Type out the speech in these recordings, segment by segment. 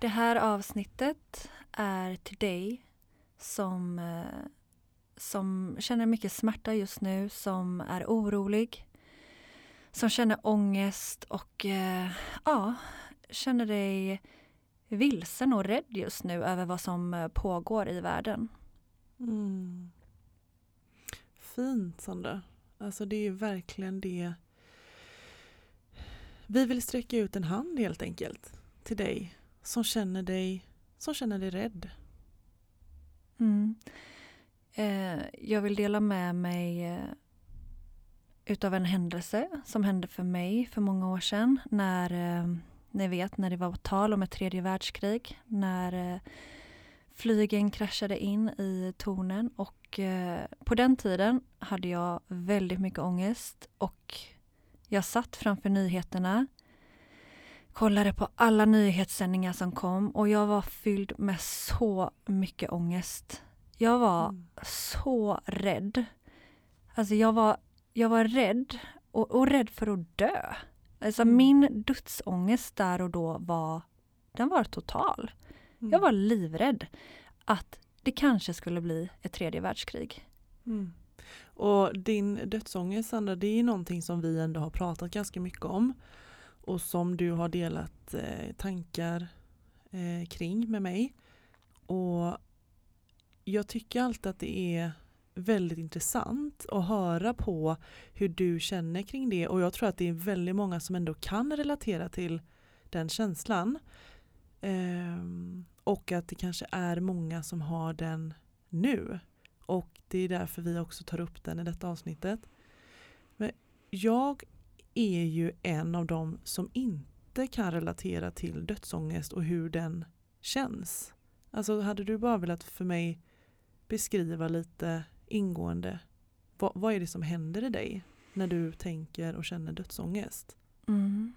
Det här avsnittet är till dig som, eh, som känner mycket smärta just nu, som är orolig, som känner ångest och eh, ja, känner dig vilsen och rädd just nu över vad som eh, pågår i världen. Mm. Fint Sandra. Alltså det är verkligen det. Vi vill sträcka ut en hand helt enkelt till dig som känner dig, som känner dig rädd. Mm. Eh, jag vill dela med mig eh, utav en händelse som hände för mig för många år sedan när eh, ni vet när det var tal om ett tredje världskrig när eh, flygen kraschade in i tornen och eh, på den tiden hade jag väldigt mycket ångest och jag satt framför nyheterna kollade på alla nyhetssändningar som kom och jag var fylld med så mycket ångest. Jag var mm. så rädd. Alltså jag var, jag var rädd och, och rädd för att dö. Alltså mm. min dödsångest där och då var, den var total. Mm. Jag var livrädd att det kanske skulle bli ett tredje världskrig. Mm. Och din dödsångest Sandra, det är någonting som vi ändå har pratat ganska mycket om och som du har delat eh, tankar eh, kring med mig. Och jag tycker alltid att det är väldigt intressant att höra på hur du känner kring det och jag tror att det är väldigt många som ändå kan relatera till den känslan. Ehm, och att det kanske är många som har den nu. Och det är därför vi också tar upp den i detta avsnittet. Men jag är ju en av dem som inte kan relatera till dödsångest och hur den känns. Alltså hade du bara velat för mig beskriva lite ingående vad, vad är det som händer i dig när du tänker och känner dödsångest? Mm.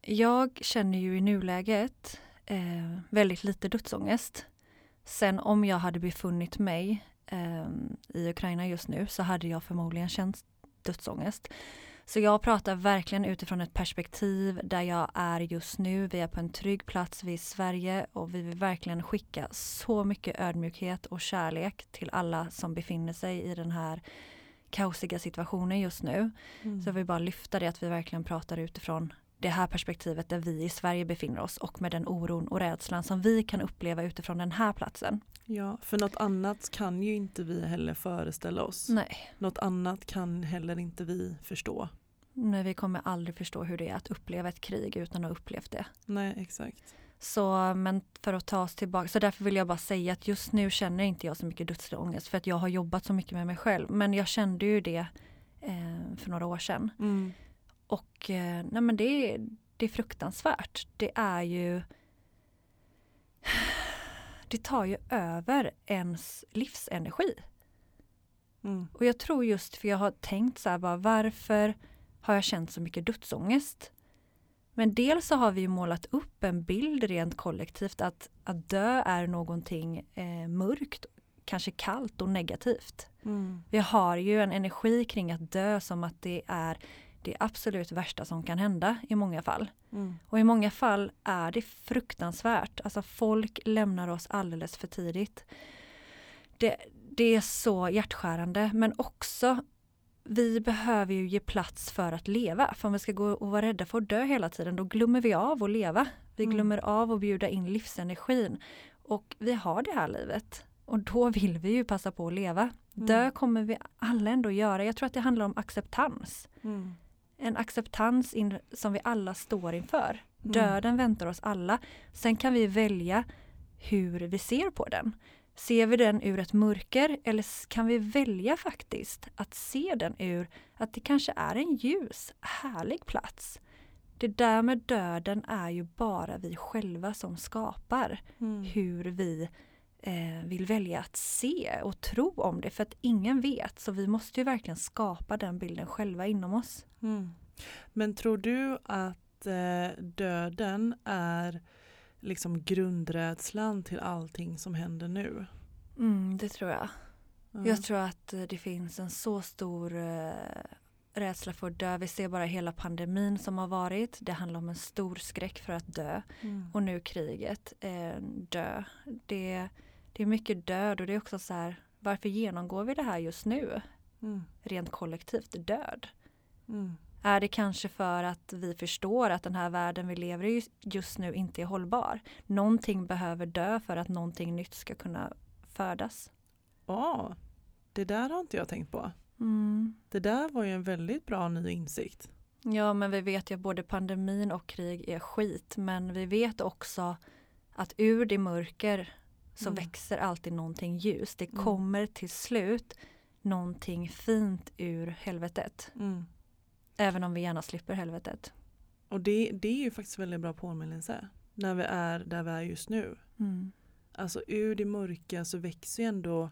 Jag känner ju i nuläget eh, väldigt lite dödsångest. Sen om jag hade befunnit mig eh, i Ukraina just nu så hade jag förmodligen känt dödsångest. Så jag pratar verkligen utifrån ett perspektiv där jag är just nu. Vi är på en trygg plats, vi är i Sverige och vi vill verkligen skicka så mycket ödmjukhet och kärlek till alla som befinner sig i den här kaosiga situationen just nu. Mm. Så vill bara lyfta det att vi verkligen pratar utifrån det här perspektivet där vi i Sverige befinner oss och med den oron och rädslan som vi kan uppleva utifrån den här platsen. Ja, för något annat kan ju inte vi heller föreställa oss. Nej. Något annat kan heller inte vi förstå. Nej, vi kommer aldrig förstå hur det är att uppleva ett krig utan att ha upplevt det. Nej, exakt. Så, men för att ta oss tillbaka, så därför vill jag bara säga att just nu känner inte jag så mycket dödslig ångest för att jag har jobbat så mycket med mig själv. Men jag kände ju det eh, för några år sedan. Mm. Och eh, nej men det, det är fruktansvärt. Det är ju det tar ju över ens livsenergi. Mm. Och jag tror just för jag har tänkt så här bara varför har jag känt så mycket dödsångest? Men dels så har vi målat upp en bild rent kollektivt att, att dö är någonting eh, mörkt, kanske kallt och negativt. Mm. Vi har ju en energi kring att dö som att det är det absolut värsta som kan hända i många fall. Mm. Och i många fall är det fruktansvärt. Alltså folk lämnar oss alldeles för tidigt. Det, det är så hjärtskärande men också vi behöver ju ge plats för att leva. För om vi ska gå och vara rädda för att dö hela tiden då glömmer vi av att leva. Vi mm. glömmer av att bjuda in livsenergin. Och vi har det här livet. Och då vill vi ju passa på att leva. Mm. Dö kommer vi alla ändå göra. Jag tror att det handlar om acceptans. Mm. En acceptans in, som vi alla står inför. Mm. Döden väntar oss alla. Sen kan vi välja hur vi ser på den. Ser vi den ur ett mörker eller kan vi välja faktiskt att se den ur att det kanske är en ljus, härlig plats det där med döden är ju bara vi själva som skapar Mm. hur vi eh, vill välja att se och tro om det. För att ingen vet, så vi måste ju verkligen skapa den bilden själva inom oss. Mm. Men tror du att eh, döden är liksom grundrädslan till allting som händer nu? Mm, det tror jag. Ja. Jag tror att eh, det finns en så stor eh, rädsla för att dö. Vi ser bara hela pandemin som har varit. Det handlar om en stor skräck för att dö. Mm. Och nu kriget. Eh, dö. Det, det är mycket död och det är också så här varför genomgår vi det här just nu? Mm. Rent kollektivt död. Är det kanske för att vi förstår att den här världen vi lever i just nu inte är hållbar? Någonting behöver dö för att någonting nytt ska kunna födas. Ja, det där har inte jag tänkt på. Mm. Det där var ju en väldigt bra ny insikt. Ja, men vi vet ju att både pandemin och krig är skit. Men vi vet också att ur det mörker så Mm. växer alltid någonting ljus. Det Mm. kommer till slut någonting fint ur helvetet. Mm. Även om vi gärna slipper helvetet. Och det, det är ju faktiskt väldigt bra påminnelse när vi är där vi är just nu. Mm. Alltså ur det mörka så växer ju ändå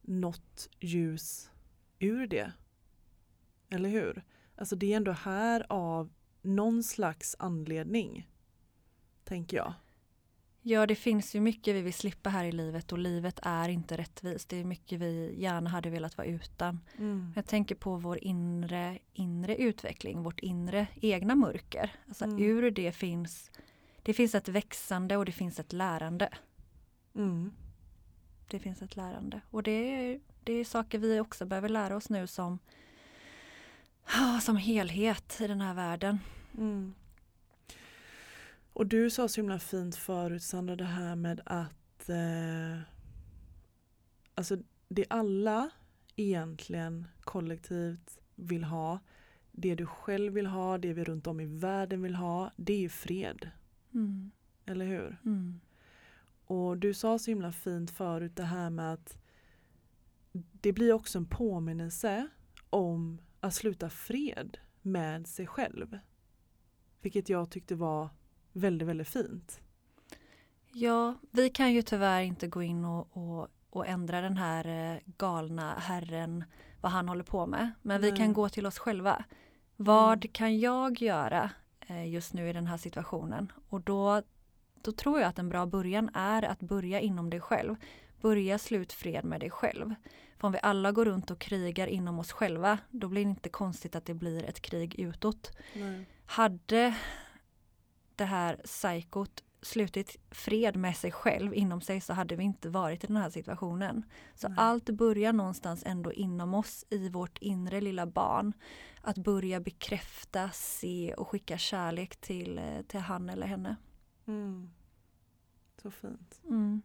något ljus ur det. Eller hur? Alltså det är ändå här av någon slags anledning. Tänker jag. Ja, det finns ju mycket vi vill slippa här i livet och livet är inte rättvist. Det är mycket vi gärna hade velat vara utan. Mm. Jag tänker på vår inre, inre utveckling, vårt inre egna mörker. Alltså Mm. ur det finns, det finns ett växande och det finns ett lärande. Mm. Det finns ett lärande. Och det är, det är saker vi också behöver lära oss nu som, ah, som helhet i den här världen. Mm. Och du sa så himla fint förut Sandra det här med att eh, alltså det alla egentligen kollektivt vill ha, det du själv vill ha, det vi runt om i världen vill ha, det är ju fred. Mm. Eller hur? Mm. Och du sa så himla fint förut det här med att det blir också en påminnelse om att sluta fred med sig själv. Vilket jag tyckte var väldigt, väldigt fint. Ja, vi kan ju tyvärr inte gå in och, och, och ändra den här eh, galna herren, vad han håller på med. Men vi Nej. kan gå till oss själva. Vad Mm. kan jag göra eh, just nu i den här situationen? Och då, då tror jag att en bra början är att börja inom dig själv. Börja slut fred med dig själv. För om vi alla går runt och krigar inom oss själva, då blir det inte konstigt att det blir ett krig utåt. Nej. Hade det här psykot slutit fred med sig själv inom sig så hade vi inte varit i den här situationen. Så Nej. allt börjar någonstans ändå inom oss, i vårt inre lilla barn. Att börja bekräfta, se och skicka kärlek till, eh, till han eller henne. Mm. Så fint. Mm.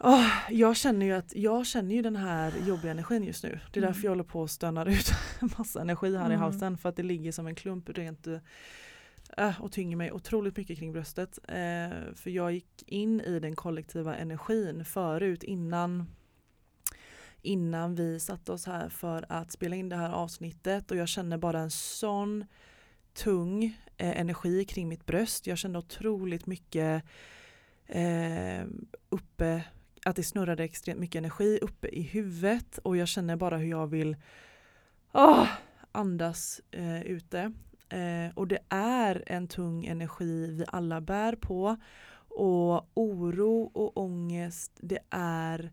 Åh, jag känner ju att jag känner ju den här jobbiga energin just nu. Det är därför Mm. jag håller på och stönar ut massa energi här i Mm. halsen. För att det ligger som en klump rent äh, Äh, och tynger mig otroligt mycket kring bröstet. Eh, för jag gick in i den kollektiva energin förut innan innan vi satte oss här för att spela in det här avsnittet och jag känner bara en sån tung eh, energi kring mitt bröst. Jag kände otroligt mycket eh, uppe, att det snurrade extremt mycket energi uppe i huvudet och jag känner bara hur jag vill oh, andas eh, ute. Eh, och det är en tung energi vi alla bär på och oro och ångest det är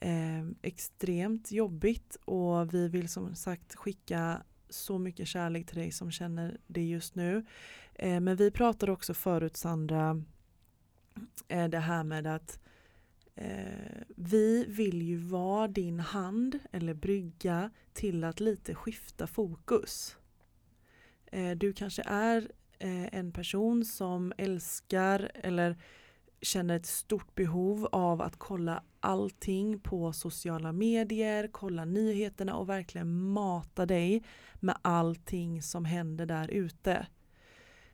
eh, extremt jobbigt och vi vill som sagt skicka så mycket kärlek till dig som känner det just nu. Eh, men vi pratade också förut Sandra, eh, det här med att eh, vi vill ju vara din hand eller brygga till att lite skifta fokus. Eh, du kanske är eh, en person som älskar eller känner ett stort behov av att kolla allting på sociala medier, kolla nyheterna och verkligen mata dig med allting som händer där ute.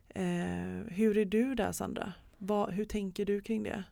Eh, hur är du där Sandra? Va, hur tänker du kring det?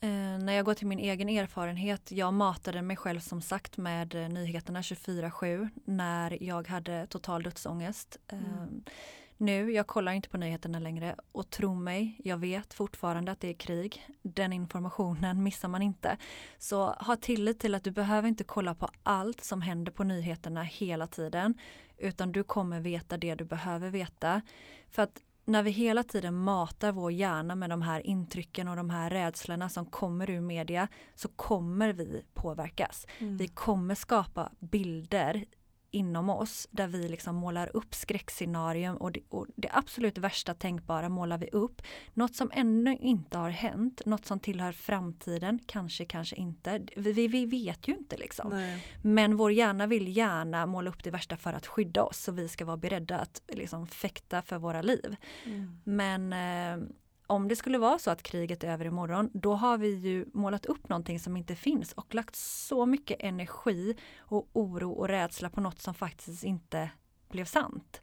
Eh, när jag går till min egen erfarenhet, jag matade mig själv som sagt med eh, nyheterna 24-7 när jag hade total dödsångest. Mm. Eh, nu, jag kollar inte på nyheterna längre och tro mig, jag vet fortfarande att det är krig. Den informationen missar man inte. Så ha tillit till att du behöver inte kolla på allt som händer på nyheterna hela tiden. Utan du kommer veta det du behöver veta. För att när vi hela tiden matar vår hjärna med de här intrycken och de här rädslorna som kommer ur media så kommer vi påverkas. Mm. Vi kommer skapa bilder inom oss där vi liksom målar upp skräckscenarium och det, och det, absolut värsta tänkbara målar vi upp. Något som ännu inte har hänt, något som tillhör framtiden, kanske, kanske inte. Vi, vi vet ju inte liksom. Nej. Men vår hjärna vill gärna måla upp det värsta för att skydda oss så vi ska vara beredda att liksom fäkta för våra liv. Mm. Men eh, om det skulle vara så att kriget är över imorgon, då har vi ju målat upp någonting som inte finns och lagt så mycket energi och oro och rädsla på något som faktiskt inte blev sant.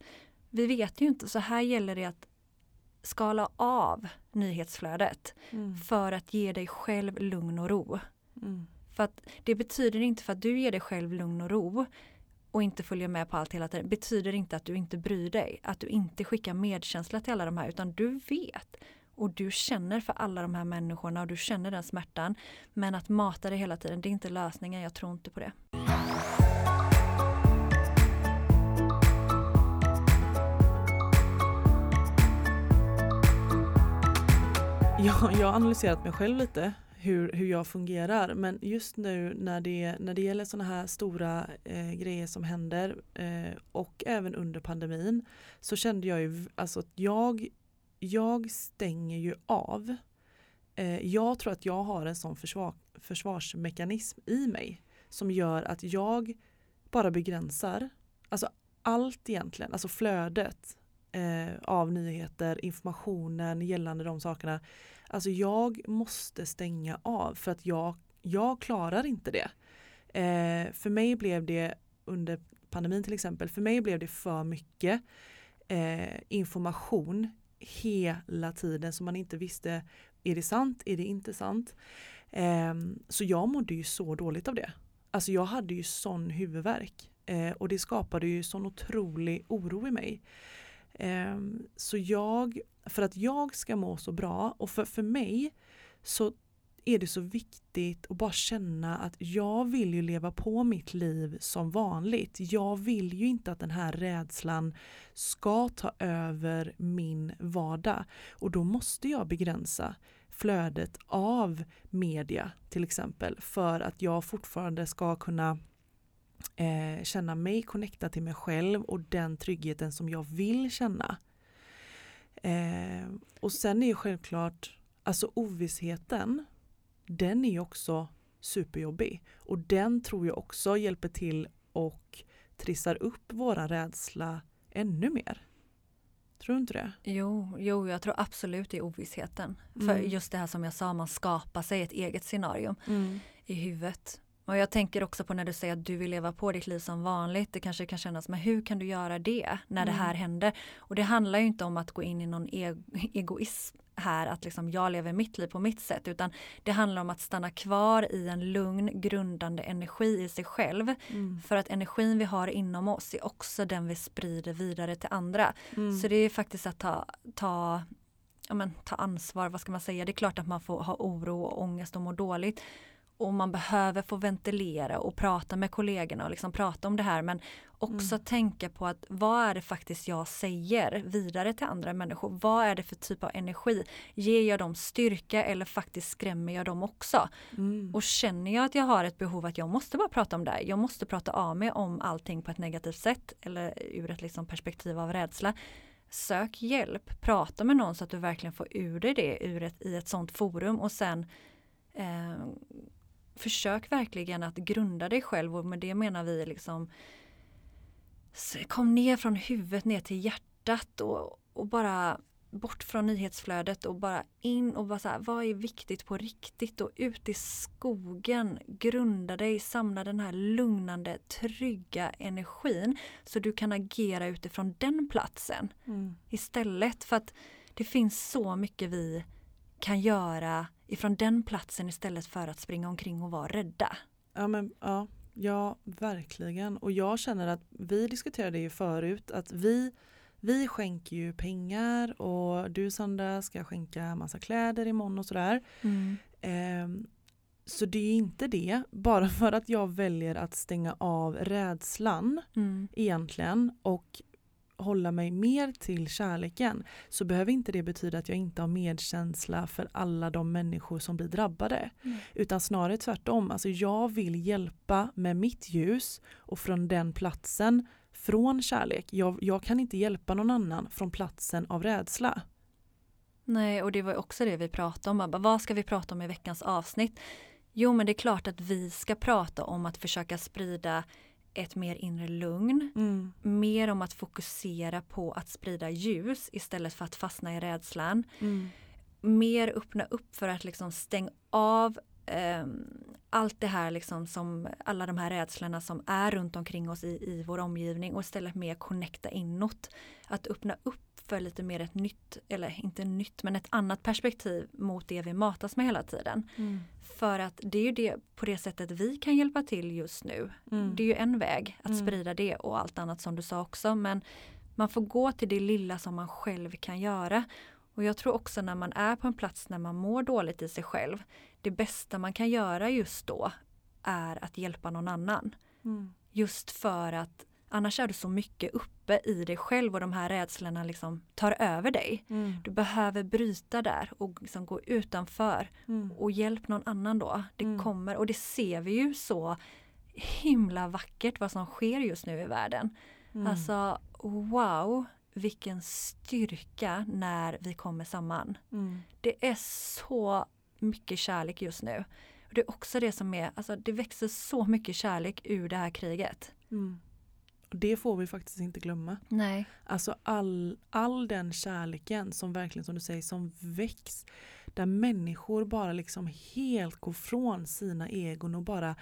Vi vet ju inte, så här gäller det att skala av nyhetsflödet mm. för att ge dig själv lugn och ro. Mm. För att det betyder inte för att du ger dig själv lugn och ro och inte följer med på allt hela tiden betyder inte att du inte bryr dig, att du inte skickar medkänsla till alla de här utan du vet och du känner för alla de här människorna och du känner den smärtan. Men att mata det hela tiden, det är inte lösningen. Jag tror inte på det. Jag, jag har analyserat mig själv lite hur, hur jag fungerar men just nu när det, när det gäller sådana här stora eh, grejer som händer eh, och även under pandemin så kände jag ju alltså att jag jag stänger ju av. Eh, jag tror att jag har en sån försvar, försvarsmekanism i mig som gör att jag bara begränsar, alltså allt egentligen, alltså flödet eh, av nyheter, informationen gällande de sakerna. Alltså jag måste stänga av för att jag, jag klarar inte det. Eh, för mig blev det under pandemin till exempel, för mig blev det för mycket eh, information hela tiden så man inte visste, är det sant, är det inte sant? Um, så jag mådde ju så dåligt av det. Alltså jag hade ju sån huvudvärk uh, och det skapade ju sån otrolig oro i mig. Um, så jag, för att jag ska må så bra och för, för mig så är det så viktigt att bara känna att jag vill ju leva på mitt liv som vanligt. Jag vill ju inte att den här rädslan ska ta över min vardag och då måste jag begränsa flödet av media till exempel för att jag fortfarande ska kunna eh, känna mig connectad till mig själv och den tryggheten som jag vill känna. Eh, och sen är ju självklart alltså ovissheten den är också superjobbig. Och den tror jag också hjälper till och trissar upp våran rädsla ännu mer. Tror du inte det? Jo, jo jag tror absolut det är ovissheten. Mm. För just det här som jag sa, man skapar sig ett eget scenario mm. i huvudet. Och jag tänker också på när du säger att du vill leva på ditt liv som vanligt. Det kanske kan kännas, men hur kan du göra det när mm. det här händer? Och det handlar ju inte om att gå in i någon e egoism här, att liksom jag lever mitt liv på mitt sätt, utan det handlar om att stanna kvar i en lugn, grundande energi i sig själv. Mm. För att energin vi har inom oss är också den vi sprider vidare till andra. Mm. Så det är faktiskt att ta, ta ja, men, ta ansvar, vad ska man säga? Det är klart att man får ha oro och ångest och må dåligt och man behöver få ventilera och prata med kollegorna och liksom prata om det här men också mm. tänka på att vad är det faktiskt jag säger vidare till andra människor? Vad är det för typ av energi? Ger jag dem styrka eller faktiskt skrämmer jag dem också? Mm. Och känner jag att jag har ett behov att jag måste bara prata om det, jag måste prata av mig om allting på ett negativt sätt eller ur ett liksom perspektiv av rädsla Sök hjälp, prata med någon så att du verkligen får ur dig det ur ett, i ett sånt forum och sen eh, försök verkligen att grunda dig själv och med det menar vi liksom kom ner från huvudet ner till hjärtat och, och bara bort från nyhetsflödet och bara in och bara så här, vad är viktigt på riktigt och ut i skogen, grunda dig, samla den här lugnande, trygga energin så du kan agera utifrån den platsen mm. istället för att det finns så mycket vi kan göra ifrån den platsen istället för att springa omkring och vara rädda. Ja, men, ja, ja, verkligen. Och jag känner att vi diskuterade ju förut att vi, vi skänker ju pengar och du Sandra ska skänka massa kläder imorgon och sådär. Mm. Eh, så det är inte det, bara för att jag väljer att stänga av rädslan Mm. egentligen och hålla mig mer till kärleken så behöver inte det betyda att jag inte har medkänsla för alla de människor som blir drabbade. Mm. Utan snarare tvärtom, alltså jag vill hjälpa med mitt ljus och från den platsen från kärlek. Jag, jag kan inte hjälpa någon annan från platsen av rädsla. Nej, och det var också det vi pratade om. Vad ska vi prata om i veckans avsnitt? Jo, men det är klart att vi ska prata om att försöka sprida ett mer inre lugn. Mm. Mer om att fokusera på att sprida ljus istället för att fastna i rädslan. Mm. Mer öppna upp för att liksom stänga av ehm, allt det här liksom som alla de här rädslorna som är runt omkring oss i, i vår omgivning och istället mer connecta inåt. Att öppna upp för lite mer ett nytt, eller inte nytt, men ett annat perspektiv mot det vi matas med hela tiden. Mm. För att det är ju det på det sättet vi kan hjälpa till just nu. Mm. Det är ju en väg att Mm. sprida det och allt annat som du sa också. Men man får gå till det lilla som man själv kan göra. Och jag tror också när man är på en plats när man mår dåligt i sig själv. Det bästa man kan göra just då är att hjälpa någon annan. Mm. Just för att annars är du så mycket uppe i dig själv och de här rädslorna liksom tar över dig. Mm. Du behöver bryta där och liksom gå utanför Mm. och hjälp någon annan då. Det Mm. kommer och det ser vi ju så himla vackert vad som sker just nu i världen. Mm. Alltså wow, vilken styrka när vi kommer samman. Mm. Det är så mycket kärlek just nu. Och Det är också det som är, alltså det växer så mycket kärlek ur det här kriget. Mm. Och det får vi faktiskt inte glömma. Nej. Alltså all, all den kärleken som verkligen som du säger som väcks. Där människor bara liksom helt går från sina egon och bara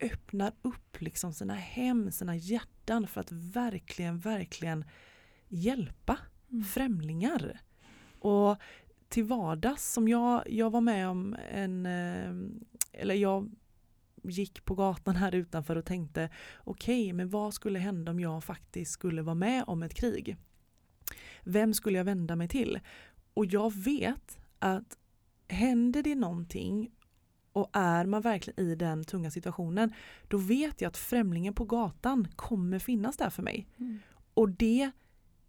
öppnar upp liksom sina hem, sina hjärtan för att verkligen, verkligen hjälpa Mm. främlingar. Och till vardags som jag, jag var med om en, eh, eller jag gick på gatan här utanför och tänkte okej, men vad skulle hända om jag faktiskt skulle vara med om ett krig? Vem skulle jag vända mig till? Och jag vet att händer det någonting och är man verkligen i den tunga situationen, då vet jag att främlingen på gatan kommer finnas där för mig. Mm. Och det,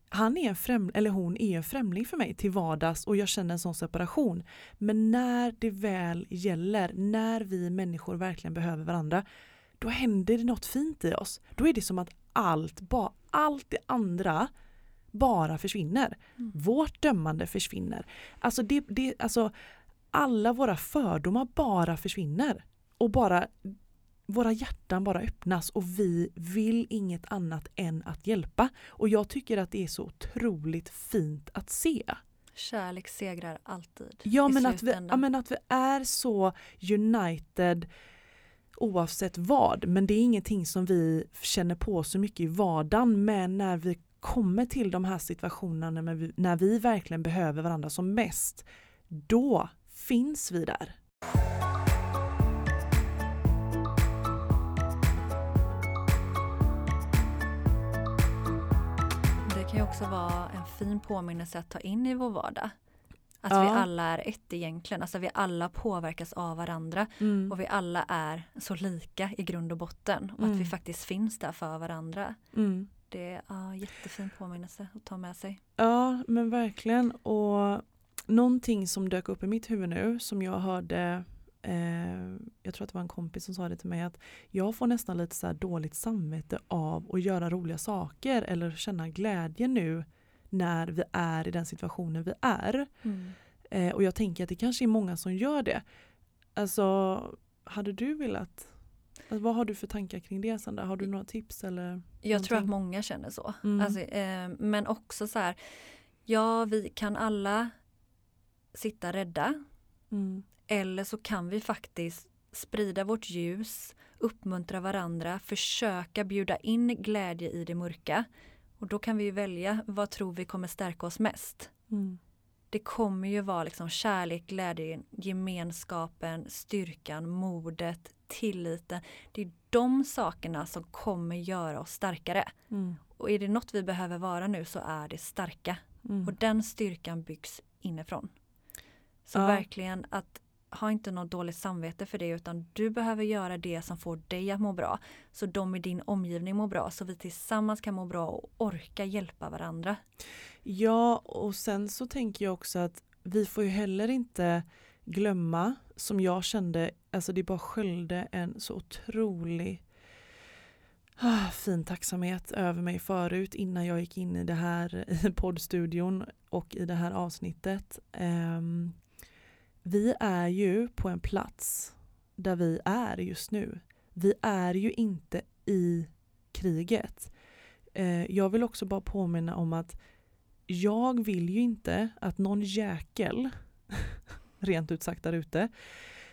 han är en främ, eller hon är en främling för mig till vardags och jag känner en sån separation. Men när det väl gäller, när vi människor verkligen behöver varandra, då händer det något fint i oss. Då är det som att allt, ba, allt det andra bara försvinner. Mm. Vårt dömande försvinner. Alltså, det, det, alltså alla våra fördomar bara försvinner. Och bara våra hjärtan bara öppnas och vi vill inget annat än att hjälpa. Och jag tycker att det är så otroligt fint att se. Kärlek segrar alltid. Ja men, att vi, ja men att vi är så united oavsett vad. Men det är ingenting som vi känner på så mycket i vardagen. Men när vi kommer till de här situationerna när vi, när vi verkligen behöver varandra som mest, då finns vi där. Kan ju också vara en fin påminnelse att ta in i vår vardag. Att Ja. vi alla är ett egentligen, alltså vi alla påverkas av varandra Mm. och vi alla är så lika i grund och botten och att Mm. vi faktiskt finns där för varandra. Mm. Det är en jättefin påminnelse att ta med sig. Ja men verkligen och någonting som dök upp i mitt huvud nu som jag hörde eh, jag tror att det var en kompis som sa det till mig att jag får nästan lite så dåligt samvete av att göra roliga saker eller känna glädje nu när vi är i den situationen vi är. Eh, och jag tänker att det kanske är många som gör det. Alltså hade du velat alltså, vad har du för tankar kring det Sandra? Har du några tips eller? Jag tror att många känner så. Mm. Alltså, eh, men också så här, ja vi kan alla sitta rädda Mm. eller så kan vi faktiskt sprida vårt ljus, uppmuntra varandra, försöka bjuda in glädje i det mörka. Och då kan vi välja vad tror vi kommer stärka oss mest. Mm. det kommer ju vara liksom kärlek, glädje, gemenskapen, styrkan, modet, tilliten. Det är de sakerna som kommer göra oss starkare. Mm. Och är det något vi behöver vara nu så är det starka. Mm. Och den styrkan byggs inifrån. Så Ja. verkligen att ha inte något dåligt samvete för det utan du behöver göra det som får dig att må bra. Så de i din omgivning mår bra så vi tillsammans kan må bra och orka hjälpa varandra. Ja, och sen så tänker jag också att vi får ju heller inte glömma, som jag kände, alltså det bara sköljde en så otrolig ah, fin tacksamhet över mig förut innan jag gick in i det här i poddstudion och i det här avsnittet. Ehm, vi är ju på en plats där vi är just nu. Vi är ju inte i kriget. Eh, jag vill också bara påminna om att jag vill ju inte att någon jäkel, rent ut sagt där ute,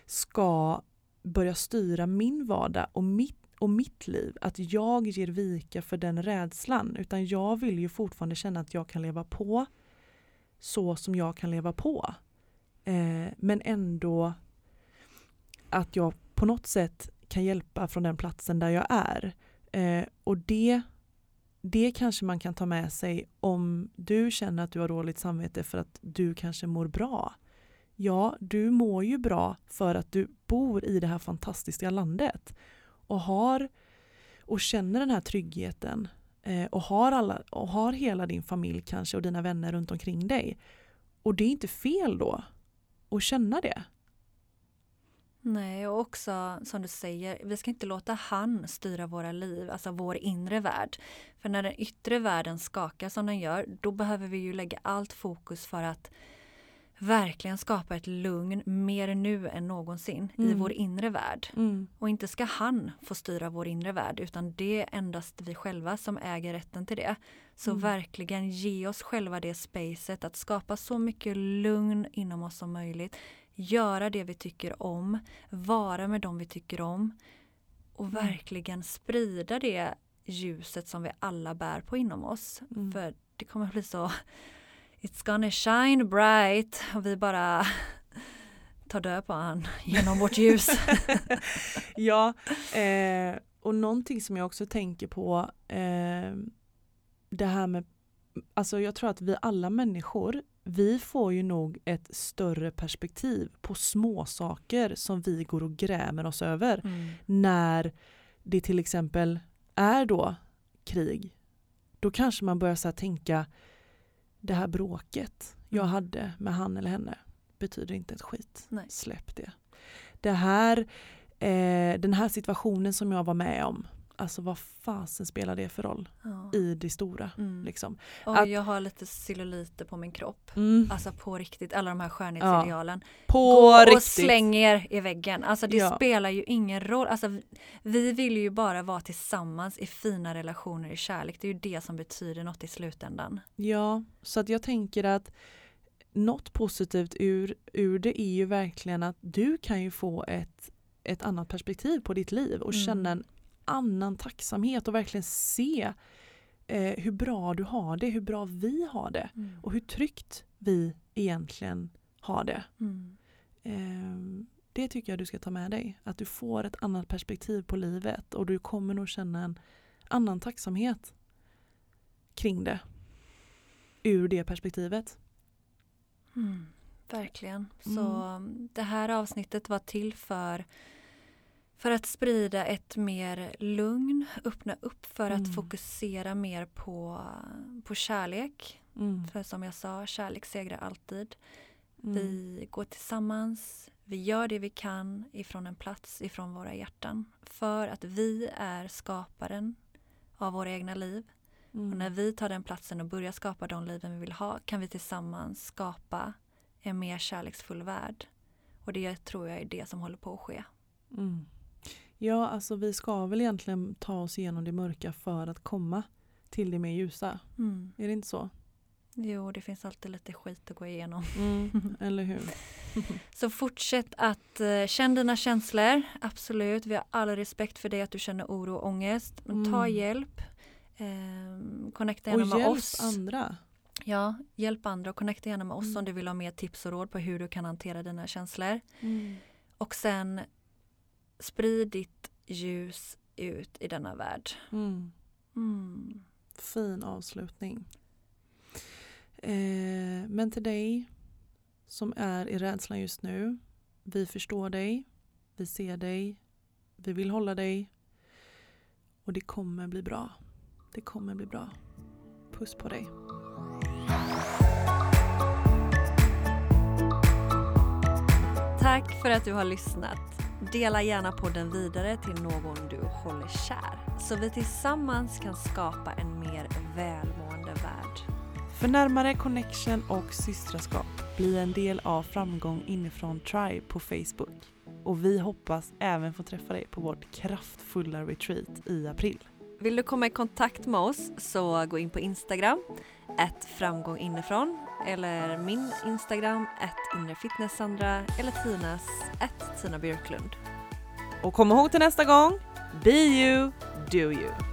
ska börja styra min vardag och mitt, och mitt liv. Att jag ger vika för den rädslan. Utan jag vill ju fortfarande känna att jag kan leva på så som jag kan leva på. Eh, men ändå att jag på något sätt kan hjälpa från den platsen där jag är. Eh, och det det kanske man kan ta med sig om du känner att du har dåligt samvete för att du kanske mår bra. Ja, du mår ju bra för att du bor i det här fantastiska landet och har och känner den här tryggheten eh, och, har alla, och har hela din familj kanske och dina vänner runt omkring dig. Och det är inte fel då och känna det. Nej, och också som du säger, vi ska inte låta han styra våra liv, alltså vår inre värld. För när den yttre världen skakar som den gör, då behöver vi ju lägga allt fokus för att verkligen skapa ett lugn mer nu än någonsin i Mm. vår inre värld. Mm. Och inte ska han få styra vår inre värld utan det är endast vi själva som äger rätten till det. Så Mm. verkligen ge oss själva det spacet att skapa så mycket lugn inom oss som möjligt. Göra det vi tycker om, vara med dem vi tycker om och Mm. verkligen sprida det ljuset som vi alla bär på inom oss. Mm. För det kommer bli så It's gonna shine bright och vi bara tar död på han genom vårt ljus. ja, eh, och någonting som jag också tänker på, eh, det här med, alltså jag tror att vi alla människor, vi får ju nog ett större perspektiv på små saker som vi går och grämer oss över Mm. när det till exempel är då krig. Då kanske man börjar så tänka, det här bråket jag Mm. hade med han eller henne betyder inte ett skit. Nej. Släpp det. Det här, eh, den här situationen som jag var med om, alltså vad fasen spelar det för roll Ja. i det stora? Mm. Liksom. Och att- jag har lite celluliter på min kropp. Mm. Alltså på riktigt, alla de här skönhetsidealen. På Gå riktigt. och släng er i väggen. Alltså det Ja. spelar ju ingen roll. Alltså, vi- vi vill ju bara vara tillsammans i fina relationer i kärlek. Det är ju det som betyder något i slutändan. Ja, så att jag tänker att något positivt ur, ur det är ju verkligen att du kan ju få ett, ett annat perspektiv på ditt liv och Mm. känna en annan tacksamhet och verkligen se eh, hur bra du har det, hur bra vi har det och hur tryggt vi egentligen har det. Mm. Eh, det tycker jag du ska ta med dig. Att du får ett annat perspektiv på livet och du kommer nog känna en annan tacksamhet kring det. Ur det perspektivet. Mm. Verkligen. Så Mm. det här avsnittet var till för för att sprida ett mer lugn, öppna upp för Mm. att fokusera mer på, på kärlek. Mm. För som jag sa, kärlek segrar alltid. Mm. Vi går tillsammans, vi gör det vi kan ifrån en plats ifrån våra hjärtan. För att vi är skaparen av våra egna liv. Mm. Och när vi tar den platsen och börjar skapa de liven vi vill ha kan vi tillsammans skapa en mer kärleksfull värld. Och det tror jag är det som håller på att ske. Mm. Ja, alltså vi ska väl egentligen ta oss igenom det mörka för att komma till det mer ljusa. Mm. Är det inte så? Jo, det finns alltid lite skit att gå igenom. Mm. Eller hur? Så fortsätt att uh, känna dina känslor. Absolut, vi har all respekt för dig att du känner oro och ångest. Men ta Mm. hjälp. Um, connecta Och gärna med hjälp oss. andra. Ja, hjälp andra och connecta gärna med oss Mm. om du vill ha mer tips och råd på hur du kan hantera dina känslor. Mm. Och sen sprid ditt ljus ut i denna värld. Mm. Mm. Fin avslutning. Eh, men till dig som är i rädslan just nu. Vi förstår dig. Vi ser dig. Vi vill hålla dig. Och det kommer bli bra. Det kommer bli bra. Puss på dig. Tack för att du har lyssnat. Dela gärna podden vidare till någon du håller kär så vi tillsammans kan skapa en mer välmående värld. För närmare connection och systraskap, bli en del av Framgång inifrån Tribe på Facebook. Och vi hoppas även få träffa dig på vårt kraftfulla retreat i april. Vill du komma i kontakt med oss så gå in på Instagram, ett framgång inifrån eller min Instagram, ett inrefitnesssandra eller Tinas, Tina Björklund. Och kom ihåg till nästa gång, be you, do you.